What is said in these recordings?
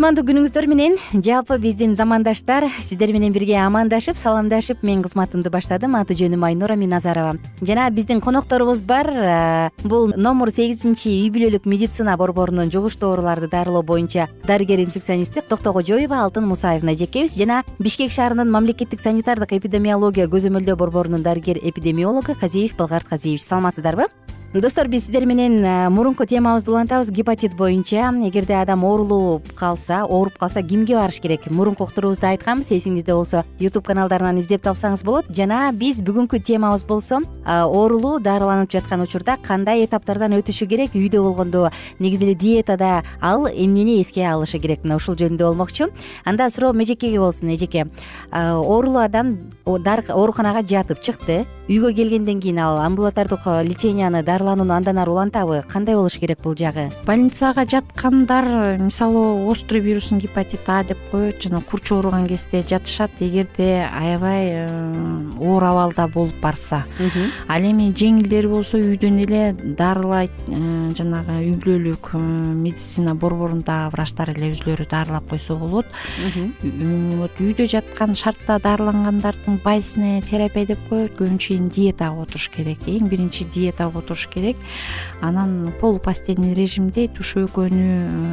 кутмандуу күнүңүздөр менен. Жалпы биздин замандаштар сиздер менен бирге амандашып саламдашып мен кызматымды баштадым. Аты жөнүм айнура миназарова. Жана биздин конокторубуз бар бул номур сегизинчи үй бүлөлүк медицина борборунун жугуштуу ооруларды дарылоо боюнча дарыгер инфекционисти токтогожоева алтын мусаевна эжекебиз жана бишкек шаарынын мамлекеттик санитардык эпидемиология көзөмөлдөө борборунун дарыгер эпидемиологу казиев балгарт казиевич саламатсыздарбы достор биз сиздер менен мурунку темабызды улантабыз. Гепатит боюнча эгерде адам оорулуп калса ооруп калса кимге барыш керек? Мурунку уктуруубузда айтканбыз. Эсиңизде болсо ютуб каналдарынан издеп тапсаңыз болот. Жана биз бүгүнкү темабыз болсо оорулуу дарыланып жаткан учурда кандай этаптардан өтүшү керек? Үйдө болгондо негизи эле диетада ал эмнени эске алышы керек? Мына ушул жөнүндө болмокчу. Анда суроом эжекеге болсун эжеке. Оорулуу адам ооруканага жатып чыкты. Үйгө келгенден кийин ал амбулатордук леченияны дарыланууну андан ары улантабы кандай болуш керек бул жагы? Больницага жаткандар мисалы острый вирусный гепатит а деп коет жана курч ооруган кезде жатышат эгерде аябай э, оор абалда болуп барса. Ал эми жеңилдери болсо үйдөн эле дарылайт э, жанагы үй бүлөлүк э, медицина борборундагы врачтар эле өзүлөрү дарылап койсо болот. Вот үйдө жаткан шартта дарылангандардын базисная терапия деп коет. Көбүнчө диетага отуруш керек. Эң биринчи диетага отуруш керек. Анан полупостельный режимде туш экөөнү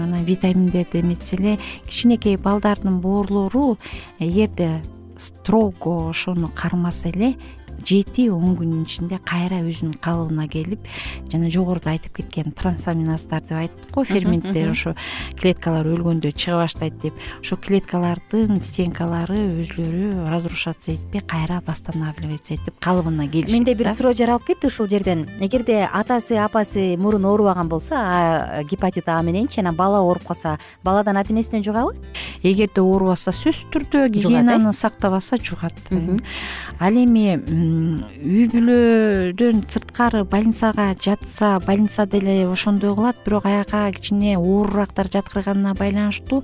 анан витаминдерди эметсе эле кичинекей балдардын боорлору эгерде строго ошону кармаса эле жети он күнүн ичинде кайра өзүнүн калыбына келип жана жогоруда айтып кеткен трансаминаздар деп айттык го ферменттер ошо клеткалар өлгөндө чыга баштайт деп. Ошо клеткалардын стенкалары өзүлөрү разрушаться этпей кайра восстанавливаться этип калыбына келишет менде бир суроо жаралып кетти ушул жерден. Эгерде атасы апасы мурун оорубаган болсо гепатит а мененчи анан бала ооруп калса баладан ата энесине жугабы эгерде оорубаса сөзсүз түрдө гигиенаны сактабаса жугат ал эми үй бүлөдөн сырткары больницага жатса больницада эле ошондой кылат бирок аяка кичине оорураактар жаткырганына байланыштуу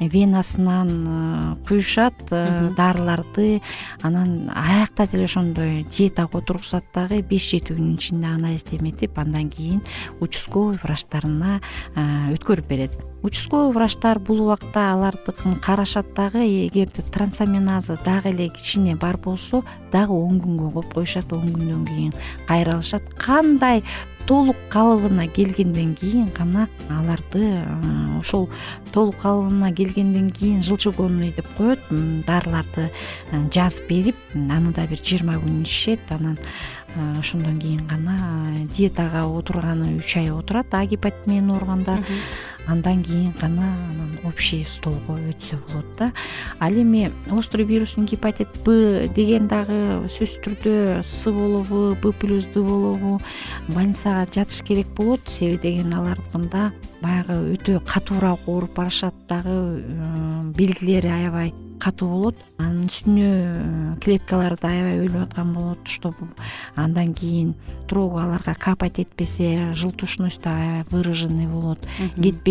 венасынан э, куюшат э, дарыларды анан аякта деле ошондой диетага отургузат дагы беш жети күнүн ичинде анализди эметип андан кийин участковый врачтарына э, өткөрүп берет участковый врачтар бул убакта алардыкын карашат дагы эгерде трансаминазы дагы эле кичине бар болсо дагы он күнгө коюп коюшат он күндөн кийин кайра алышат кандай толук калыбына келгенден кийин гана аларды ошол толук калыбына келгенден кийин желчегонный деп коет дарыларды жазып берип аны да бир жыйырма күн ичишет анан ошондон кийин гана диетага отурганы үч ай отурат а гепатит менен ооругандар андан кийин гана анан общий столго өтсө болот да. Ал эми острый вирусный гепатит б деген дагы сөзсүз түрдө с болобу б плюс д болобу больницага жатыш керек болот. Себеби деген алардыкында баягы өтө катуураак ооруп барышат дагы белгилери аябай катуу болот. Анын үстүнө э, клеткалары да аябай өлүп аткан болот чтобы андан кийин туругу аларга капать этпесе желтушность да аябай выраженный болот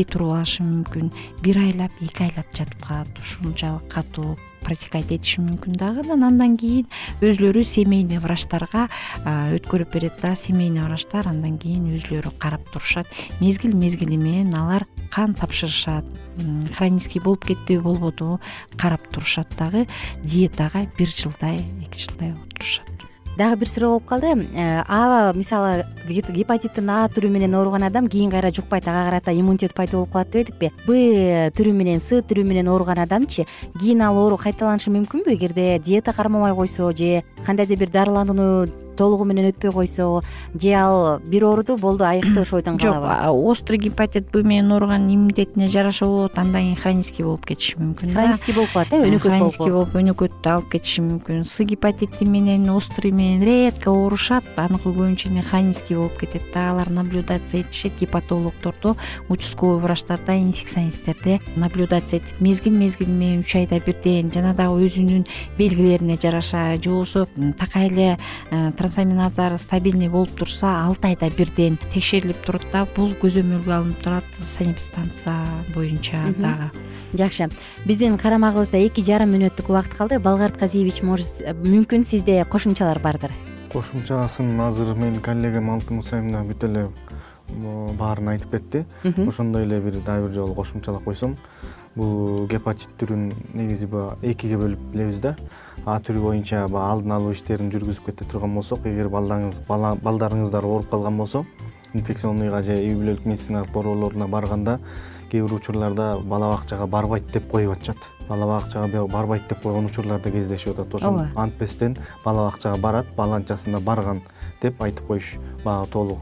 туруп алышы мүмкүн? Бир айлап эки айлап жатып калат ушунчалык катуу протекать этиши мүмкүн дагы анан андан кийин өзүлөрү семейный врачтарга өткөрүп берет да. Семейный врачтар андан кийин өзүлөрү карап турушат. Мезгил мезгили менен алар кан тапшырышат хронический болуп кеттиби болбодубу карап турушат дагы. Диетага бир жылдай эки жылдай отурушат дагы бир суроо болуп калды. Э, а мисалы гепатиттин а түрү менен ооруган адам кийин кайра жукпайт ага карата иммунитет пайда болуп калат дебедикпи б түрү менен с түрү менен ооруган адамчы кийин ал оору кайталанышы мүмкүнбү? Эгерде диета кармабай койсо же кандайдыр бир дарыланууну толугу менен өтпөй койсо же ал бир ооруду болду айыкты ошол бойдон калабы жок острый гепатит б менен ооруган иммунитетине жараша болот андан кийин хронический болуп кетиши мүмкүн да. Хронический болуп калат э өнөкөт хронический болуп өнөкөттү алып кетиши мүмкүн. С гепатити менен острый менен редко оорушат аныкы көбүнчө эле хронический болуп кетет да. Алар наблюдация этишет гепатологдордо участковый врачтарда инфекционисттерде наблюдация этип. Мезгил мезгили менен үч айда бирден жана дагы өзүнүн белгилерине жараша же болбосо такай эле э, трансаминаздар стабильный болуп турса алты айда бирден текшерилип турат да бул көзөмөлгө алынып турат санэпидстанция боюнча дагы. Жакшы. Биздин карамагыбызда эки жарым мүнөттүк убакыт калды. Балгарт казиевич может мүмкүн сизде кошумчалар бардыр? Кошумчасын азыр менин коллегам алтын мусаевна да бүт эле баарын айтып кетти. Ошондой эле бир дагы бир жолу кошумчалап койсом. Бул гепатит түрүн негизи баягы экиге бөлүп билебиз да а түрү боюнча баягы алдын алуу иштерин жүргүзүп кете турган болсок эгер балдарыңыз балдарыңыздар ооруп калган болсо инфекционныйга же үй бүлөлүк медициналык борборлоруна барганда кээ бир учурларда бала бакчага барбайт деп коюп атышат. Бала бакчага барбайт деп койгон учурлар да кездешип атат. Ошо антпестен бала бакчага барат баланчасында барган деп айтып коюш баягы толук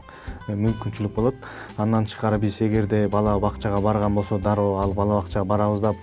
э, мүмкүнчүлүк болот. Андан тышкары биз эгерде бала бакчага барган болсо дароо ал бала бакчага барабыз да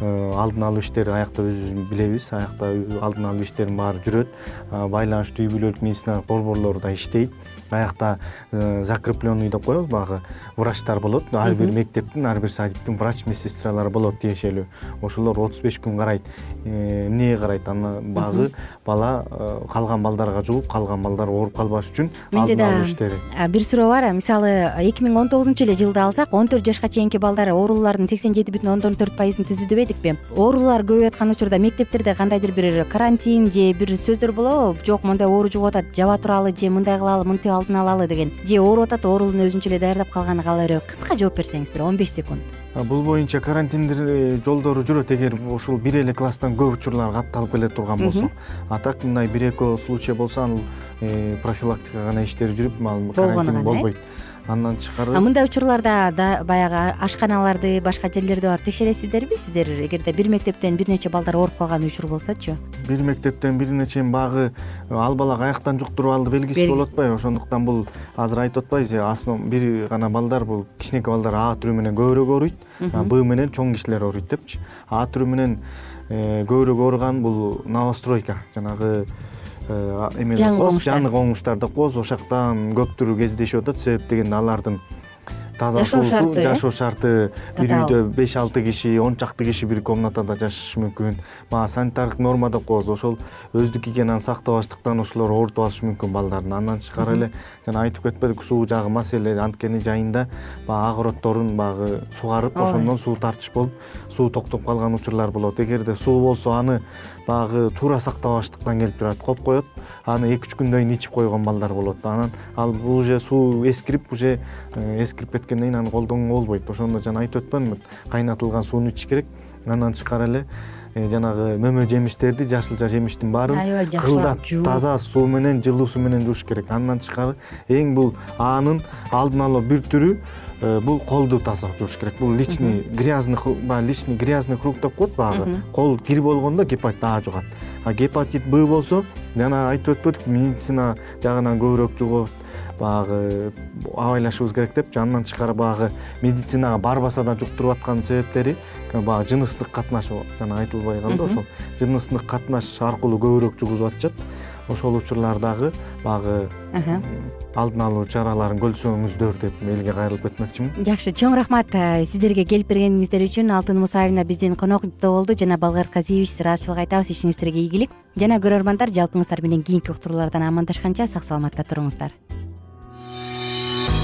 алдын алуу иштери аякта өзүбүз билебиз. Аякта алдын алуу иштеринин баары жүрөт. Байланыштуу үй бүлөлүк медициналык борборлор да иштейт. Аякта э, закрепленный деп коебуз баягы врачтар болот. Ар бир мектептин ар бир садиктин врач медсестралары болот тиешелүү. Ошолор отуз беш күн карайт. Э, эмнеге карайт? Анан баягы бала калган балдарга жугуп калган балдар ооруп калбаш үчүн менде алуу иштери. бир суроо бар. Мисалы эки миң он тогузунчу эле жылды алсак он төрт жашка чейинки балдар оорулардын сексен жети бүтүн ондон төрт пайызын түзүүдө оорулар көбөйүп аткан учурда мектептерде кандайдыр бир карантин же бир сөздөр болобу жок мондай оору жугуп атат жаба туралы же мындай кылалы мынтип алдын алалы деген. Же ооруп атат оорууну өзүнчө эле даярдап калганы кала береби кыска жооп берсеңиз бир он беш секунд. Бул боюнча карантиндин э, жолдору жүрөт. Эгер ушул бир эле класстан көп учурлар катталып келе турган болсо а так мындай бир экөө случай болсо анын э, профилактика гана иштери жүрүп ал карантин болбойт андан тышкары мындай учурларда баягы ашканаларды башка жерлерди барып текшересиздерби сиздер? Эгерде бир мектептен бир нече балдар ооруп калган учур болсочу бир мектептен бир нече баягы ал бала каяктан жуктуруп алды белгисиз болуп атпайбы ошондуктан бул азыр айтып атпайбызбы основ бир гана балдар бул кичинекей балдар а түрү менен көбүрөөк ооруйт б менен чоң кишилер ооруйт депчи. А түрү менен э, көбүрөөк ооруган бул новостройка. Жанагы Э, эме жаңы коңуштар. жаңы коңуштар деп коебуз ошол кездешип атат себеп дегенде алардын таза суусу жашоо шарты. Бир үйдө беш алты киши он чакты киши бир комнатада жашашы мүмкүн. Баягы санитардык норма деп коебуз ошол өздүк гигиенаны сактабаштыктан ошолор оорутуп алышы мүмкүн балдарын. Андан тышкары эле жана айтып кетпедикпи суу жагы маселе анткени жайында баягы огороддорун баягы сугарып ошондон суу тартыш болуп суу токтоп калган учурлар болот. Эгерде суу болсо аны баягы туура сактабаштыктан келип турат коюп коет. Аны эки үч күндөн кийин ичип койгон балдар болот анан. Ал бул уже суу эскирип уже э, эскирип кеткенден кийин аны колдонгонго болбойт. Ошондо жана айтып өтпөдүмбү кайнатылган сууну ичиш керек андан тышкары эле жанагы мөмө жемиштерди жашылча жемиштин баарын аябай кылдат таза суу менен жылуу суу менен жууш керек. Андан тышкары эң бул аанын алдын алуу бир түрү э, бул колду таза жууш керек. Бул личный грязный баягы личный грязный круг деп коет баягы кол кир болгондо гепатит а жугат. А гепатит б болсо жана айтып өтпөдүкпү медицина жагынан көбүрөөк жугат баягы абайлашыбыз керек деп андан тышкары баягы медицинага барбаса да жуктуруп аткан себептери баягы жыныстык катнаш жана айтылбай калды ошол жыныстык катнаш аркылуу көбүрөөк жугузуп атышат. Ошол учурлардагы баягы алдын алуу чараларын көрсөңүздөр деп элге кайрылып кетмекчимин. Жакшы чоң рахмат э, сиздерге келип бергениңиздер үчүн. Алтын мусаевна биздин конокто болду. Жана балгар казиевич ыраазычылык айтабыз ишиңиздерге ийгилик. Жана көрөрмандар жалпыңыздар менен кийинки уктуруулардан амандашканча сак саламатта туруңуздар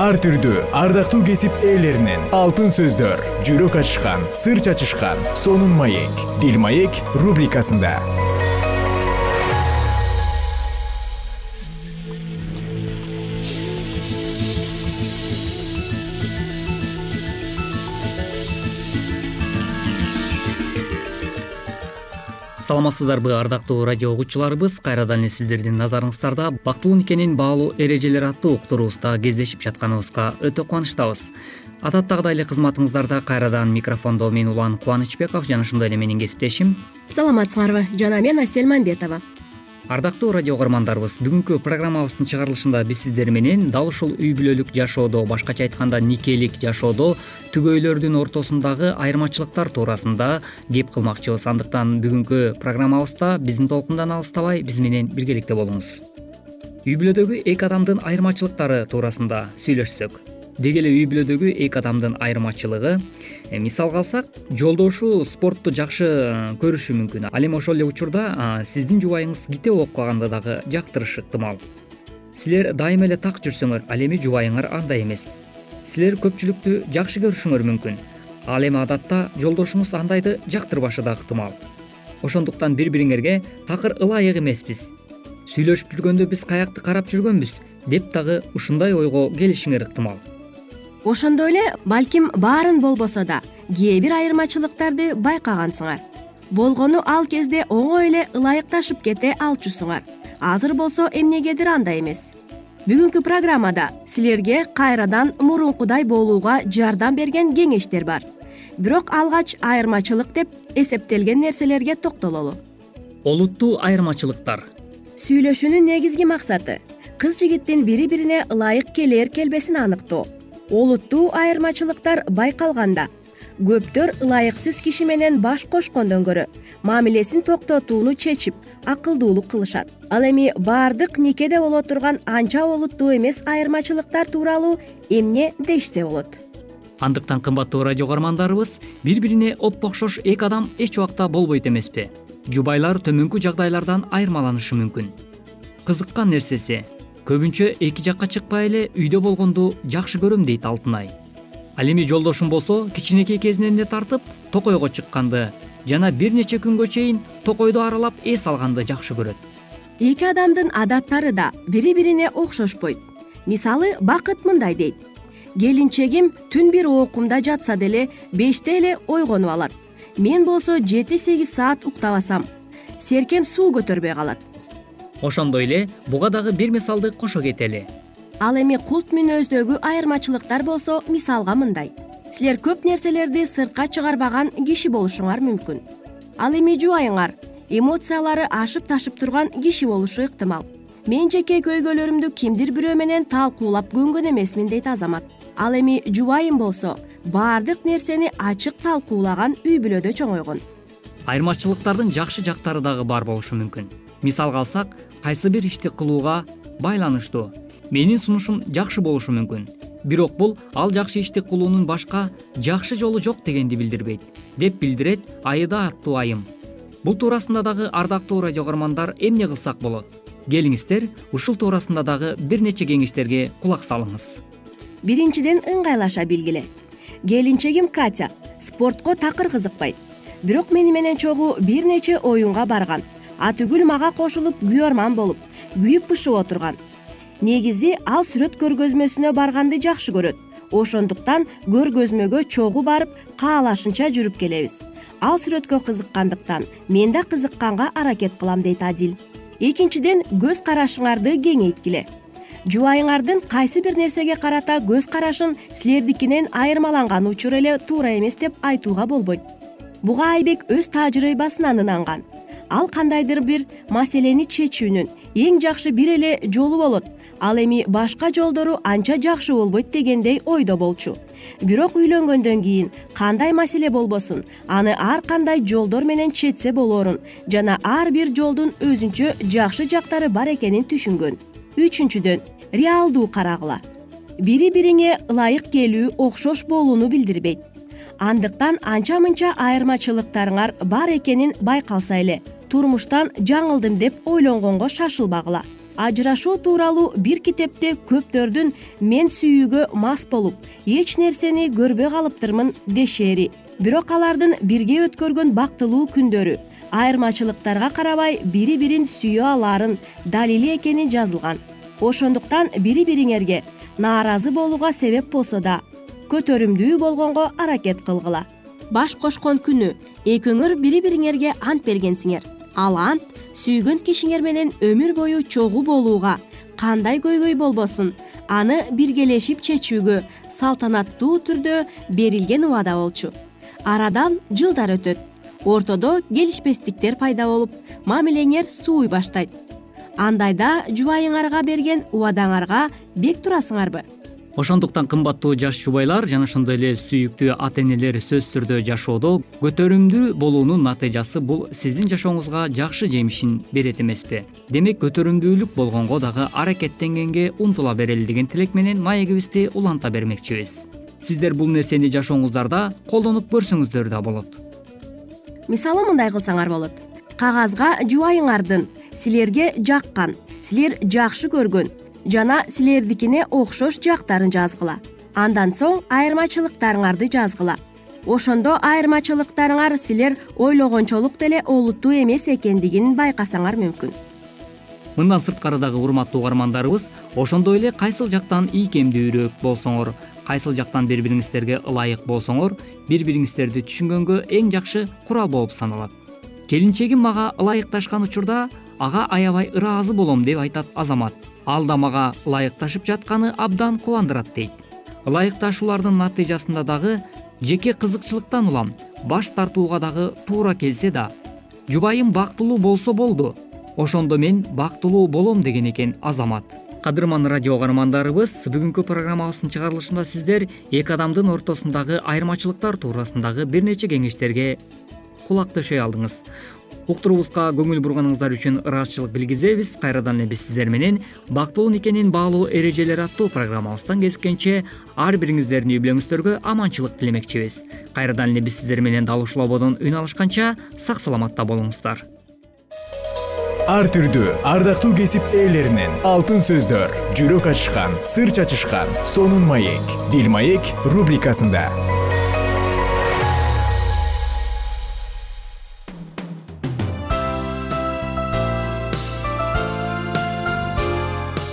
ар түрдүү ардактуу кесип ээлеринен. Алтын сөздөр жүрөк ачышкан сыр чачышкан сонун маек. Дил маек рубрикасында саламатсыздарбы ардактуу радио угуучуларыбыз. Кайрадан эле сиздердин назарыңыздарда бактылуу никенин баалуу эрежелери аттуу уктуруубузда кездешип жатканыбызга өтө кубанычтабыз. Адаттагыдай эле кызматыңыздарда кайрадан микрофондо мен улан кубанычбеков жана ошондой эле менин кесиптешим. Саламатсыңарбы жана мен асель мамбетова ардактуу радио угармандарыбыз бүгүнкү программабыздын чыгарылышында биз сиздер менен дал ушул үй бүлөлүк жашоодо башкача айтканда никелик жашоодо түгөйлөрдүн ортосундагы айырмачылыктар туурасында кеп кылмакчыбыз. Андыктан бүгүнкү программабызда биздин толкундан алыстабай биз менен биргеликте болуңуз. Үй бүлөдөгү эки адамдын айырмачылыктары туурасында сүйлөшсөк деги эле үй бүлөдөгү эки адамдын айырмачылыгы. Э, мисалга алсак жолдошу спортту жакшы э, көрүшү мүмкүн. Ал эми ошол эле учурда сиздин жубайыңыз китеп окуп калганды дагы жактырышы ыктымал силер дайыма эле так жүрсөңөр ал эми жубайыңар андай эмес. Силер көпчүлүктү жакшы көрүшүңөр мүмкүн. Ал эми адатта жолдошуңуз андайды жактырбашы да ыктымал ошондуктан бири бириңерге такыр ылайык эмеспиз. Сүйлөшүп жүргөндө биз каякты карап жүргөнбүз деп дагы ушундай ойго келишиңер ыктымал ошондой эле балким баарын болбосо да кээ бир айырмачылыктарды байкагансыңар. Болгону ал кезде оңой эле ылайыкташып кете алчусуңар. Азыр болсо эмнегедир андай эмес. Бүгүнкү программада силерге кайрадан мурункудай болууга жардам берген кеңештер бар. Бирок алгач айырмачылык деп эсептелген нерселерге токтололу. Олуттуу айырмачылыктар. Сүйлөшүүнүн негизги максаты кыз жигиттин бири бирине ылайык келээр келбесин аныктоо олуттуу айырмачылыктар байкалганда. Көптөр ылайыксыз киши менен баш кошкондон көрө мамилесин токтотууну чечип акылдуулук кылышат. Ал эми баардык никеде боло турган анча олуттуу эмес айырмачылыктар тууралуу эмне дешсе болот. Андыктан кымбаттуу радио угармандарыбыз бири бирине оп окшош эки адам эч убакта болбойт эмеспи. Жубайлар төмөнкү жагдайлардан айырмаланышы мүмкүн. Кызыккан нерсеси көбүнчө эки жакка чыкпай эле үйдө болгонду жакшы көрөм дейт алтынай. Ал эми жолдошум болсо кичинекей кезинен эле тартып токойго чыкканды. Жана бир нече күнгө чейин токойду аралап эс алганды жакшы көрөт. Эки адамдын адаттары да бири бирине окшошпойт. Мисалы бакыт мындай дейт. Келинчегим түн бир оокумда жатса деле беште эле ойгонуп алат. Мен болсо жети сегиз саат уктабасам. Серкем суу көтөрбөй калат ошондой эле буга дагы бир мисалды кошо кетели. Ал эми култ мүнөздөгү айырмачылыктар болсо мисалга мындай. Силер көп нерселерди сыртка чыгарбаган киши болушуңар мүмкүн. Ал эми жубайыңар эмоциялары ашып ташып турган киши болушу ыктымал. Мен жеке көйгөйлөрүмдү кимдир бирөө менен талкуулап көнгөн эмесмин дейт азамат. Ал эми жубайым болсо баардык нерсени ачык талкуулаган үй бүлөдө чоңойгон. Айырмачылыктардын жакшы жактары дагы бар болушу мүмкүн. Мисалга алсак кайсы бир ишти кылууга байланыштуу. Менин сунушум жакшы болушу мүмкүн. Бирок бул ал жакшы ишти кылуунун башка жакшы жолу жок дегенди билдирбейт деп билдирет айыда аттуу айым бул туурасында дагы ардактуу радио көгөрмандар эмне кылсак болот? Келиңиздер ушул туурасында дагы бир нече кеңештерге кулак салыңыз. Биринчиден ыңгайлаша билгиле. Келинчегим катя спортко такыр кызыкпайт. Бирок мени менен чогуу бир нече оюнга барган атүгүл мага кошулуп күйөрман болуп күйүп бышып отурган. Негизи ал сүрөт көргөзмөсүнө барганды жакшы көрөт. Ошондуктан көргөзмөгө чогуу барып каалашынча жүрүп келебиз. Ал сүрөткө кызыккандыктан мен да кызыкканга аракет кылам дейт адил. Экинчиден көз карашыңарды кеңейткиле жубайыңардын кайсы бир нерсеге карата көз карашын силердикинен айырмаланган учур эле туура эмес деп айтууга болбойт. Буга айбек өз тажрыйбасынан ынанган ал кандайдыр бир маселени чечүүнүн. Эң жакшы бир эле жолу болот. Ал эми башка жолдору анча жакшы болбойт дегендей ойдо болчу. Бирок үйлөнгөндөн кийин кандай маселе болбосун? Аны ар кандай жолдор менен чечсе болоорун жана ар бир жолдун өзүнчө жакшы жактары бар экенин түшүнгөн. Үчүнчүдөн реалдуу карагыла. Бири бириңе ылайык келүү окшош болууну билдирбейт. Андыктан анча мынча айырмачылыктарыңар бар экенин байкалса эле турмуштан жаңылдым деп ойлонгонго шашылбагыла. Ажырашуу тууралуу бир китепте көптөрдүн мен сүйүүгө мас болуп эч нерсени көрбөй калыптырмын дешери. Бирок алардын бирге өткөргөн бактылуу күндөрү айырмачылыктарга карабай бири бирин сүйө алаарын далили экени жазылган. Ошондуктан бири бириңерге нааразы болууга себеп болсо да көтөрүмдүү болгонго аракет кылгыла. Баш кошкон күнү экөөңөр бири бириңерге ант бергенсиңер ал ант сүйгөн кишиңер менен өмүр бою чогуу болууга кандай көйгөй болбосун? Аны биргелешип чечүүгө салтанаттуу түрдө берилген убада болчу. Арадан жылдар өтөт. Ортодо келишпестиктер пайда болуп мамилеңер сууй баштайт. Андайда жубайыңарга берген убадаңарга бек турасыңарбы ошондуктан кымбаттуу жаш жубайлар жана ошондой эле сүйүктүү ата энелер сөзсүз түрдө жашоодо көтөрүмдүү болуунун натыйжасы бул сиздин жашооңузга жакшы жемишин берет эмеспи. Демек көтөрүмдүүлүк болгонго дагы аракеттенгенге умтула берели деген тилек менен маегибизди уланта бермекчибиз. Сиздер бул нерсени жашооңуздарда колдонуп көрсөңүздөр да болот. Мисалы мындай кылсаңар болот. Кагазга жубайыңардын. Силерге жаккан. Силер жакшы көргөн жана силердикине окшош жактарын жазгыла. Андан соң айырмачылыктарыңарды жазгыла. Ошондо айырмачылыктарыңар силер ойлогончолук деле олуттуу эмес экендигин байкасаңар мүмкүн. Мындан сырткары дагы урматтуу угармандарыбыз ошондой эле кайсыл жактан ийкемдүүрөөк болсоңор кайсыл жактан бири бириңиздерге ылайык болсоңор бири бириңиздерди түшүнгөнгө эң жакшы курал болуп саналат. Келинчегим мага ылайыкташкан учурда ага аябай ыраазы болом деп айтат азамат ал да мага ылайыкташып жатканы абдан кубандырат дейт. Ылайыкташуулардын натыйжасында дагы жеке кызыкчылыктан улам баш тартууга дагы туура келсе да жубайым бактылуу болсо болду ошондо мен бактылуу болом деген экен азамат. Кадырман радио каармандарыбыз бүгүнкү программабыздын чыгарылышында сиздер эки адамдын ортосундагы айырмачылыктар туурасындагы бир нече кеңештерге кулак төшөй алдыңыз. Уктуруубузга көңүл бурганыңыздар үчүн ыраазычылык билгизебиз. Кайрадан эле биз сиздер менен бактылуу никенин баалуу эрежелери аттуу программабыздан кезишкенче ар бириңиздердин үй бүлөңүздөргө аманчылык тилемекчибиз. Кайрадан эле биз сиздер менен дал ушул ободон үн алышканча сак саламатта болуңуздар. Ар түрдүү ардактуу кесип ээлеринен алтын сөздөр жүрөк ачышкан сыр чачышкан сонун маек дил маек рубрикасында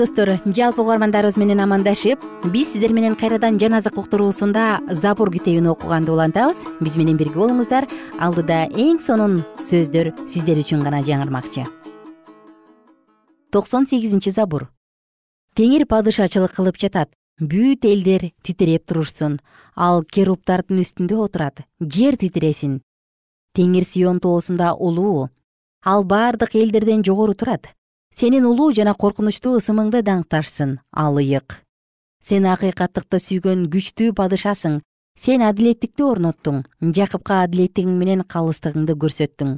достор жалпы угармандарыбыз менен амандашып биз сиздер менен кайрадан жан азык уктуруусунда забур китебин окуганды улантабыз. Биз менен бирге болуңуздар. Алдыда эң сонун сөздөр сиздер үчүн гана жаңырмакчы. Токсон сегизинчи забур. Теңир падышачылык кылып жатат. Бүт элдер титиреп турушсун. Ал керубтардын үстүндө отурат. Жер титиресин. Теңир сион тоосунда улуу. Ал бардык элдерден жогору турат сенин улуу жана коркунучтуу ысымыңды даңкташсын ал ыйык сен акыйкаттыкты сүйгөн күчтүү падышасың. Сен адилеттикти орноттуң жакыпка адилеттигиң менен калыстыгыңды көрсөттүң.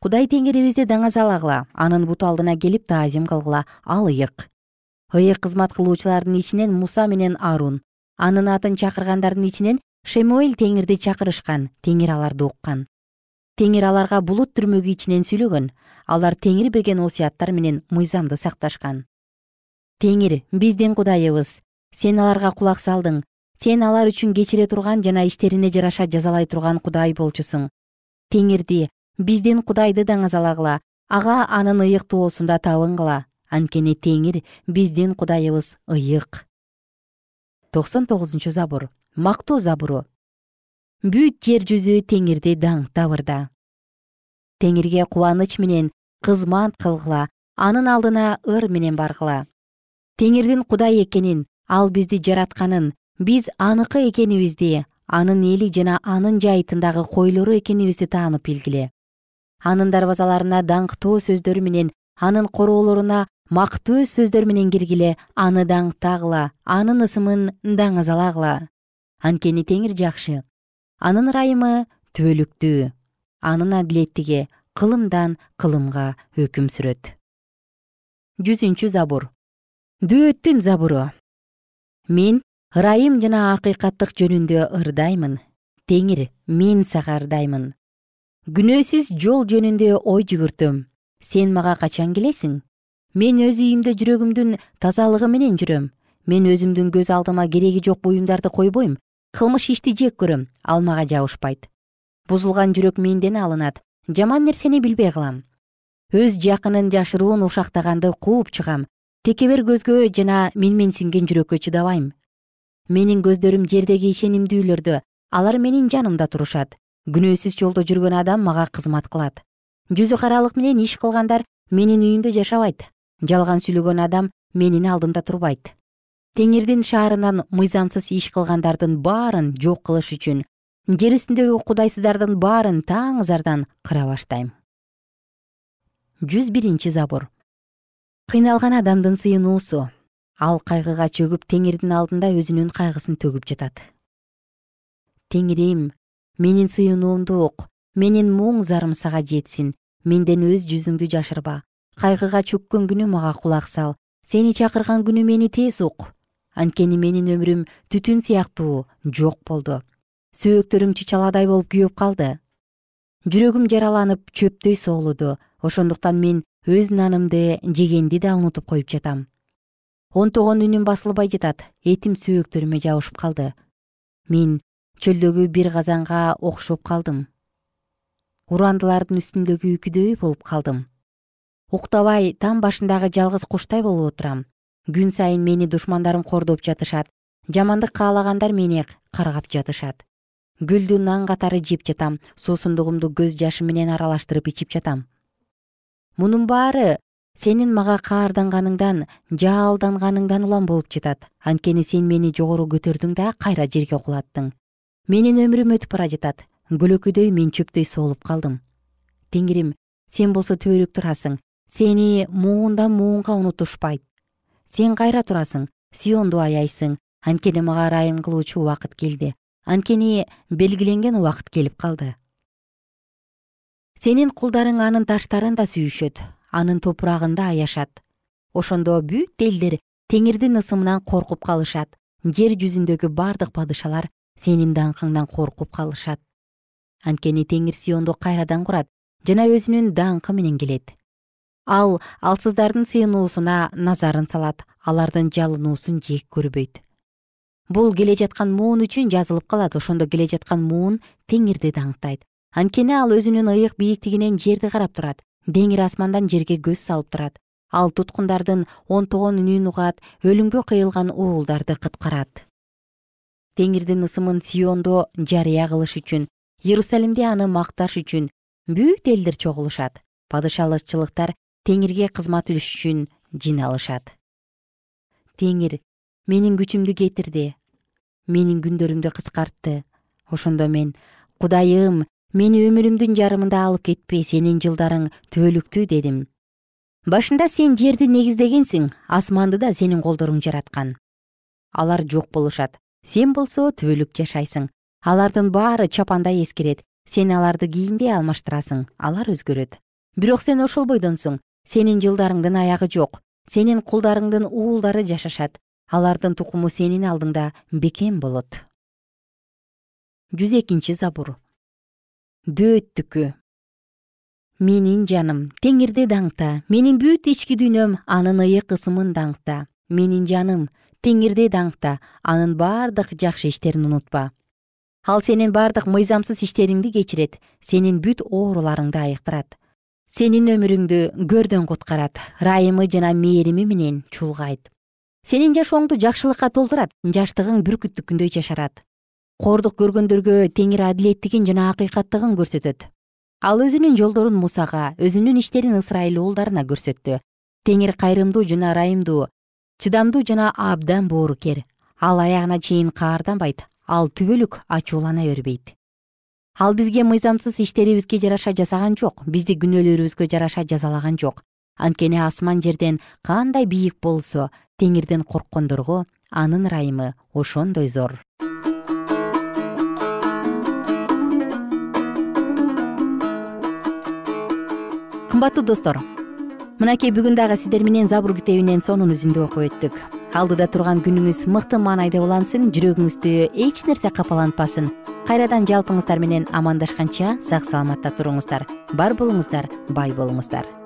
Кудай теңирибизди даңазалагыла анын буту алдына келип таазим кылгыла ал ыйык ыйык кызмат кылуучулардын ичинен муса менен арун анын атын чакыргандардын ичинен шемуэль теңирди чакырышкан теңир аларды уккан. Теңир аларга булут түрмөгү ичинен сүйлөгөн алар теңир берген осуяттар менен мыйзамды сакташкан. Теңир биздин кудайыбыз. Сен аларга кулак салдың. Сен алар үчүн кечире турган жана иштерине жараша жазалай турган кудай болчусуң. Теңирди биздин кудайды даңазалагыла ага анын ыйык тоосунда табынгыла анткени теңир биздин кудайыбыз ыйык токсон тогузунчу забур. Мактоо забуру. Бүт жер жүзү теңирди даңктабырда теңирге кубаныч менен кызмат кылгыла анын алдына ыр менен баргыла. Теңирдин кудай экенин ал бизди жаратканын биз аныкы экенибизди анын эли жана анын жайытындагы койлору экенибизди таанып билгиле. Анын дарбазаларына даңктоо сөздөр менен анын короолоруна мактөө сөздөр менен киргиле аны даңктагыла анын ысымын даңазалагыла. Анткени теңир жакшы. Анын ырайымы түбөлүктүү. Анын адилеттиги кылымдан кылымга өкүм сүрөт. Жүзүнчү забур. Дөөттүн забуру. Мен ырайым жана акыйкаттык жөнүндө ырдаймын. Теңир мен сага ырдаймын күнөөсүз жол жөнүндө ой жүгүртөм. Сен мага качан келесиң? Мен өз үйүмдө жүрөгүмдүн тазалыгы менен жүрөм. Мен өзүмдүн көз алдыма кереги жок буюмдарды койбойм. Кылмыш ишти жек көрөм. Ал мага жабышпайт. Бузулган жүрөк менден алынат жаман нерсени билбей калам. Өз жакынын жашыруун ушактаганды кууп чыгам. Текебер көзгө жана менменсинген жүрөккө чыдабайм. Менин көздөрүм жердеги ишенимдүүлөрдө алар менин жанымда турушат. Күнөөсүз жолдо жүргөн адам мага кызмат кылат. Жүзү каралык менен иш кылгандар менин үйүмдө жашабайт. Жалган сүйлөгөн адам менин алдымда турбайт. Теңирдин шаарынан мыйзамсыз иш кылгандардын баарын жок кылыш үчүн жер үстүндөгү кудайсыздардын баарын таң зардан кыра баштайм. Жүз биринчи забур кыйналган адамдын сыйынуусу ал кайгыга чөгүп теңирдин алдында өзүнүн кайгысын төгүп жатат. Теңирим менин сыйынуумду ук менин муң зарым сага жетсин менден өз жүзүңдү жашырба. Кайгыга чөккөн күнү мага кулак сал. Сени чакырган күнү мени тез ук. Анткени менин өмүрүм түтүн сыяктуу жок болду сөөктөрүм чычаладай болуп күйөп калды. Жүрөгүм жараланып чөптөй соолуду. Ошондуктан мен өз нанымды жегенди да унутуп коюп жатам. Онтогон үнүм басылбай жатат. Этим сөөктөрүмө жабышып калды. Мен чөлдөгү бир казанга окшоп калдым. Урандылардын үстүндөгү үкүдөй болуп калдым. Уктабай там башындагы жалгыз куштай болуп отурам. Күн сайын мени душмандарым кордоп жатышат. Жамандык каалагандар мени каргап жатышат гүлдү нан катары жеп жатам суусундугумду көз жашы менен аралаштырып ичип жатам. Мунун баары сенин мага каарданганыңдан жаалданганыңдан улам болуп жатат. Анткени сен мени жогору көтөрдүң да кайра жерге кулаттың. Менин өмүрүм өтүп бара жатат. Көлөкөдөй мен чөптөй соолуп калдым. Теңирим сен болсо түбөлүк турасың. Сени муундан муунга унутушпайт. Сен кайра турасың. Сионду аяйсың. Анткени мага ырайым кылуучу убакыт келди анткени белгиленген убакыт келип калды. Сенин кулдарың анын таштарын да сүйүшөт анын топурагында аяшат ошондо бүт элдер теңирдин ысымынан коркуп калышат. Жер жүзүндөгү бардык падышалар сенин даңкыңдан коркуп калышат. Анткени теңир сионду кайрадан курат жана өзүнүн даңкы менен келет. Ал алсыздардын сыйынуусуна назарын салат алардын жалынуусун жек көрбөйт бул келе жаткан муун үчүн жазылып калат. Ошондо келе жаткан муун теңирди даңктайт анткени ал өзүнүн ыйык бийиктигинен жерди карап турат. Деңир асмандан жерге көз салып турат. Ал туткундардын онтогон үнүн угат өлүмгө кыйылган уулдарды кыткарат. Теңирдин ысымын сиондо жарыя кылыш үчүн иерусалимде аны макташ үчүн бүт элдер чогулушат. Падышалыкчылыктар теңирге кызмат үчүн жыйналышат теңир менин күчүмдү кетирди менин күндөрүмдү кыскартты. Ошондо мен кудайым мени өмүрүмдүн жарымында алып кетпе сенин жылдарың түбөлүктүү дедим. Башында сен жерди негиздегенсиң асманды да сенин колдоруң жараткан. Алар жок болушат. Сен болсо түбөлүк жашайсың. Алардын баары чапандай эскирет сен аларды кийинде алмаштырасың. Алар өзгөрөт. Бирок сен ошолбойдонсуң сенин жылдарыңдын аягы жок. Сенин кулдарыңдын уулдары жашашат алардын тукуму сенин алдыңда бекем болот. Жүз экинчи забур. Дөөттүкү. Менин жаным теңирди даңкта менин бүт ички дүйнөм анын ыйык ысымын даңкта. Менин жаным теңирди даңкта анын бардык жакшы иштерин унутпа. Ал сенин бардык мыйзамсыз иштериңди кечирет сенин бүт ооруларыңды айыктырат. Сенин өмүрүңдү көрдөн куткарат ырайымы жана мээрими менен чулгайт сенин жашооңду жакшылыкка толтурат жаштыгың бүркүттүкүндөй жашарат кордук көргөндөргө теңир адилеттигин жана акыйкаттыгын көрсөтөт. Ал өзүнүн жолдорун мусага өзүнүн иштерин ысрайыл уулдарына көрсөттү. Теңир кайрымдуу жана ырайымдуу чыдамдуу жана абдан боорукер ал аягына чейин каарданбайт ал түбөлүк ачуулана бербейт. Ал бизге мыйзамсыз иштерибизге жараша жасаган жок бизди күнөөлөрүбүзгө жараша жазалаган жок анткени асман жерден кандай бийик болсо теңирден корккондорго анын ырайымы ошондой зор. Кымбаттуу достор мынакей бүгүн дагы сиздер менен забур китебинен сонун үзүндү окуп өттүк. Алдыда турган күнүңүз мыкты маанайда улансын жүрөгүңүздү эч нерсе капалантпасын кайрадан жалпыңыздар менен амандашканча сак саламатта туруңуздар. Бар болуңуздар бай болуңуздар